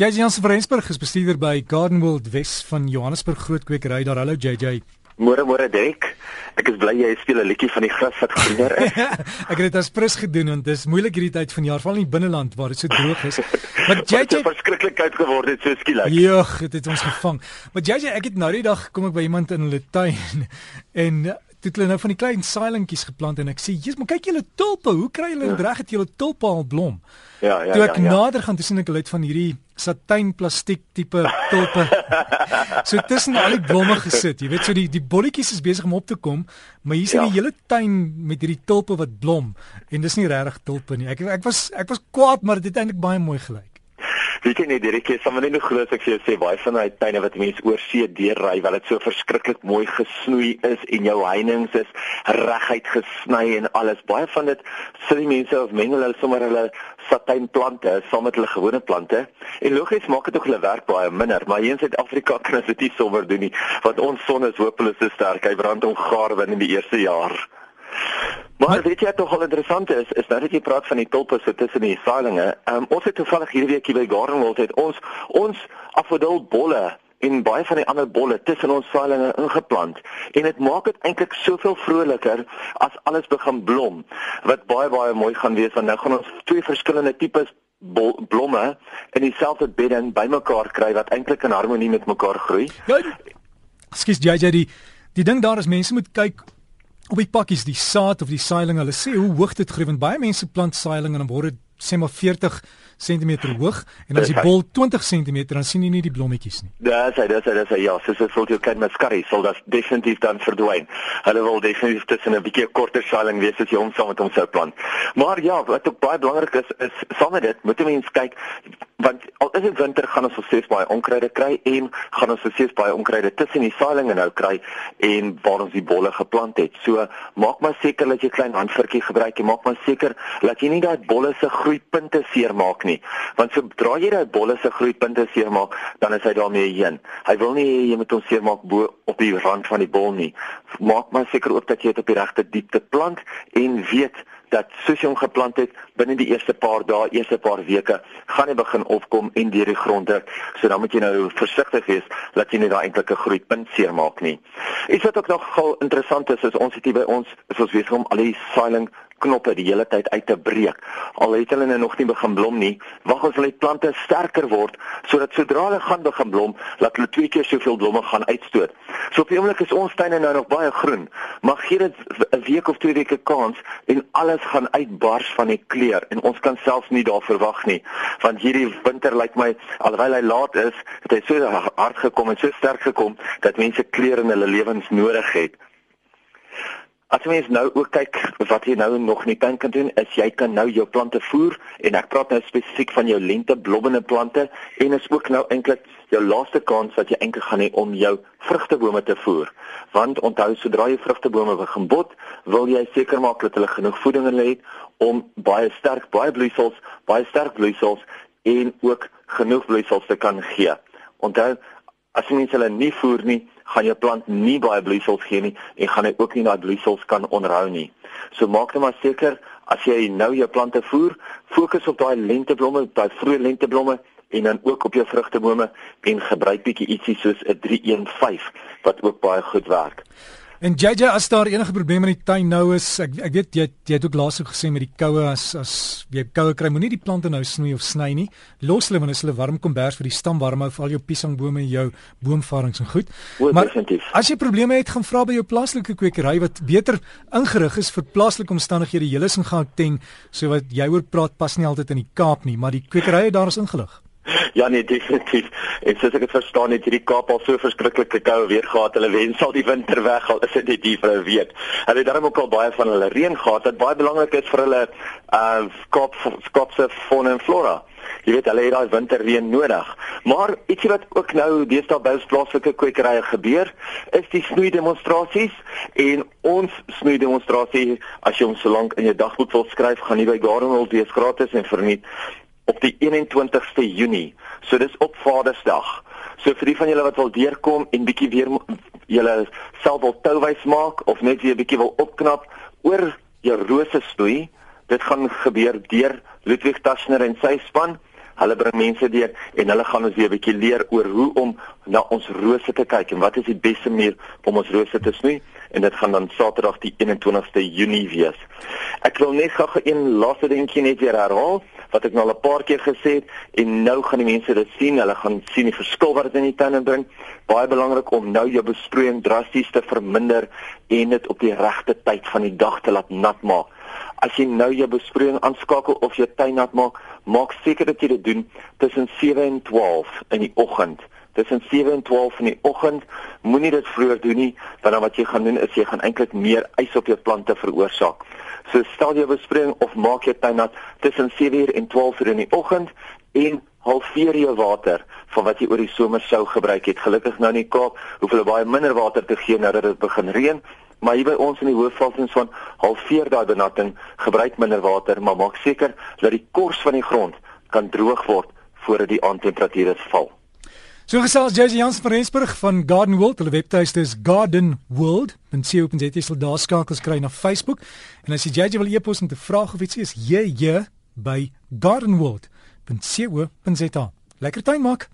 JJ Jansen van Rensburg is bestuurder by Garden World Wes van Johannesburg Groot Kwekery. Daar hallo JJ. Môre môre Dirk. Ek is bly jy speel 'n liedjie van die gras wat groener is. ek het dit as prins gedoen want dit is moeilik hierdie tyd van jaar, veral in die binneland waar dit so droog is. Maar JJ het verskriklikheid geword het so skielik. Ja, dit het ons gevang. Maar JJ, ek het nou die dag kom ek by iemand in hulle tuin en dit hulle nou van die klein saailingetjies geplant en ek sê, "Jesus, maar kyk julle tulpe, hoe kry julle dit ja. reg dat julle tulpe al blom?" Ja, ja, Toe ek ja, ja. nader gaan, sien ek hulle het van hierdie satijn plastiek tipe tulpe. so tussen al die blomme gesit. Jy weet so die die bolletjies is besig om op te kom, maar hier is ja. die hele tuin met hierdie tulpe wat blom en dis nie regtig tulpe nie. Ek ek was ek was kwaad, maar dit het eintlik baie mooi gelyk. Weet jy net Derek, jy sal my net nog glo as ek vir jou sê baie van daai tuine wat mense oor see deurry, wel dit so verskriklik mooi gesnoei is en jou heininge is reguit gesny en alles. Baie van dit sit die mense of mengel hulle sommer hulle satijnplante saam met hulle gewone plante. En logies maak dit ook hulle werk baie minder, maar hier in Suid-Afrika kan ons dit nie sommer doen nie, want ons son is hopeloos te sterk. Hy brand ongaar binne die eerste jaar. Maar weet jy tog al interessant is, is nou dat jy praat van die tulpe so tussen die saailinge. Um, ons het toevallig hierdie week hier by Gardenwold het ons ons afodil bolle en baie van die ander bolle tussen ons saailinge ingeplant en dit maak dit eintlik soveel vroliker as alles begin blom wat baie baie mooi gaan wees want nou gaan ons twee verskillende tipes blomme in dieselfde bedding bymekaar kry wat eintlik in harmonie met mekaar groei. Ja. Skus JJ die die ding daar is mense moet kyk op die pakkies die saad of die saailing hulle sê hoe hoog dit groei want baie mense plant saailing en dan word dit sê maar 40 cm hoog en as die bol 20 cm dan sien jy nie die blommetjies nie. Dis hy, dis hy, dis hy. Ja, so so sou jy kan met skarrie sal dit definitief dan verdwyn. Hulle wil definitief tussen 'n bietjie korter saailing wees as jy hom saam met hom sou plant. Maar ja, wat ook baie belangrik is is saam met dit moet 'n mens kyk want al is dit winter gaan ons steeds baie onkruide kry en gaan ons steeds baie onkruide tussen die saailinge nou kry en waar ons die bolle geplant het. So maak maar seker dat jy klein handvirkie gebruik en maak maar seker dat jy nie daai bolle se groeipunte seermaak nie. Want sodra jy daai bolle se groeipunte seermaak, dan is hy daarmee heen. Hy wil nie jy moet hom seermaak bo op die rand van die bol nie. Maak maar seker ook dat jy dit op die regte diepte plant en weet dat soos jy hom geplant het binne die eerste paar dae, eerste paar weke, gaan hy begin opkom en deur die grond druk. So dan moet jy nou versigtig wees dat jy nie daai eintlike groeipunt seermaak nie. Iets wat ook nog interessant is, is ons het hier by ons, is ons besig om al die saailing knoppe die hele tyd uit te breek. Al het hulle nou nog nie begin blom nie, wag ons hulle plante sterker word sodat sodra hulle gaan begin blom, laat hulle twee keer soveel blomme gaan uitstoot. So op die oomblik is ons tuine nou nog baie groen, maar gee dit 'n week of twee weke kans en alles gaan uitbars van die kleur en ons kan selfs nie daar verwag nie, want hierdie winter lyk my alhoewel hy laat is, het hy so hard gekom en so sterk gekom dat mense kleur in hulle lewens nodig het. As jy nou ook kyk wat jy nou nog nie kan doen, is jy kan nou jou plante voer en ek praat nou spesifiek van jou lente blommende plante en is ook nou eintlik jou laaste kans dat jy eintlik gaan hê om jou vrugtebome te voer. Want onthou sodra jy vrugtebome begin bot, wil jy seker maak dat hulle genoeg voeding in hulle het om baie sterk baie bloeisels, baie sterk bloeisels en ook genoeg bloeisels te kan gee. Onthou as jy mens hulle nie voer nie, gaan jou plant nie baie bloeisels gee nie en gaan hy ook nie daai bloeisels kan onderhou nie. So maak net maar seker as jy nou jou plante voer, fokus op daai lenteblomme, daai vroeë lenteblomme en dan ook op jou vrugtebome en gebruik bietjie ietsie soos 'n 315 wat ook baie goed werk. En JJ as daar enige probleme in die tuin nou is, ek ek weet jy jy het ook laas ook gesê met die koue as as jy koue kry, moenie die plante nou snoei of sny nie. Los hulle wanneer hulle warm kombers vir die stam warm hou vir al jou piesangbome en jou boomvarings en goed. O, maar definitief. as jy probleme het, gaan vra by jou plaaslike kwekery wat beter ingerig is vir plaaslike omstandighede. Julle is in Gauteng, so wat jy oor praat pas nie altyd in die Kaap nie, maar die kwekerye daar is ingelig. Ja nee definitief. En soos ek dit verstaan het hierdie Kaap al so verskriklike koue weer gehad. Hulle wens al die winter weg al is dit net die vir 'n week. Hulle het darem ook al baie van hulle reën gehad wat baie belangrik is vir hulle uh Kaap Kaapse fauna en flora. Jy weet hulle het daai winterreën nodig. Maar ietsie wat ook nou deesdae by ons plaaslike kwekerye gebeur, is die snoei demonstrasies en ons snoei demonstrasie as jy hom so lank in jou dagboek wil skryf, gaan nie by Gardenwold wees gratis en verniet op die 21ste Junie. So dis op Vadersdag. So vir die van julle wat wil deurkom en bietjie weer julle self wil touwys maak of net weer bietjie wil opknap oor jou rose snoei, dit gaan gebeur deur Ludwig Taschner en sy span. Hulle bring mense deur en hulle gaan ons weer 'n bietjie leer oor hoe om na ons rose te kyk en wat is die beste manier om ons rose te snoei en dit gaan dan Saterdag die 21ste Junie wees. Ek wil net gou 'n laaste dingetjie net weer herhaal wat ek nou al 'n paar keer gesê het en nou gaan die mense dit sien. Hulle gaan sien die verskil wat dit in die tuin bring. Baie belangrik om nou jou besproeiing drasties te verminder en dit op die regte tyd van die dag te laat nat maak. As jy nou jou besproeiing aanskakel of jou tuin nat maak, maak seker dat jy dit doen tussen 7 en 12 in die oggend. Tussen 7 en 12 in die oggend, moenie dit vroeër doen nie, want dan wat jy gaan doen is jy gaan eintlik meer ys op jou plante veroorsaak. So stel jou besproeiing of maak jou tuin nat tussen 7:00 en 12:00 in die oggend en halveer jou water van wat jy oor die somer sou gebruik het. Gelukkig nou in die Kaap hoef hulle baie minder water te gee nadat dit begin reën, maar hier by ons in die Hoofvaltens van halveer daai benatting, gebruik minder water, maar maak seker dat die kors van die grond kan droog word voordat die aandtemperature val. So gesels Jesse Jans van Rensburg van Garden World. Hulle webtuiste is gardenworld.co.za. Jy sal daar skakels kry na Facebook. En as jy JJ wil e-pos om te vra of ietsie is, jy by gardenworld.co.za. Lekker tuin maak.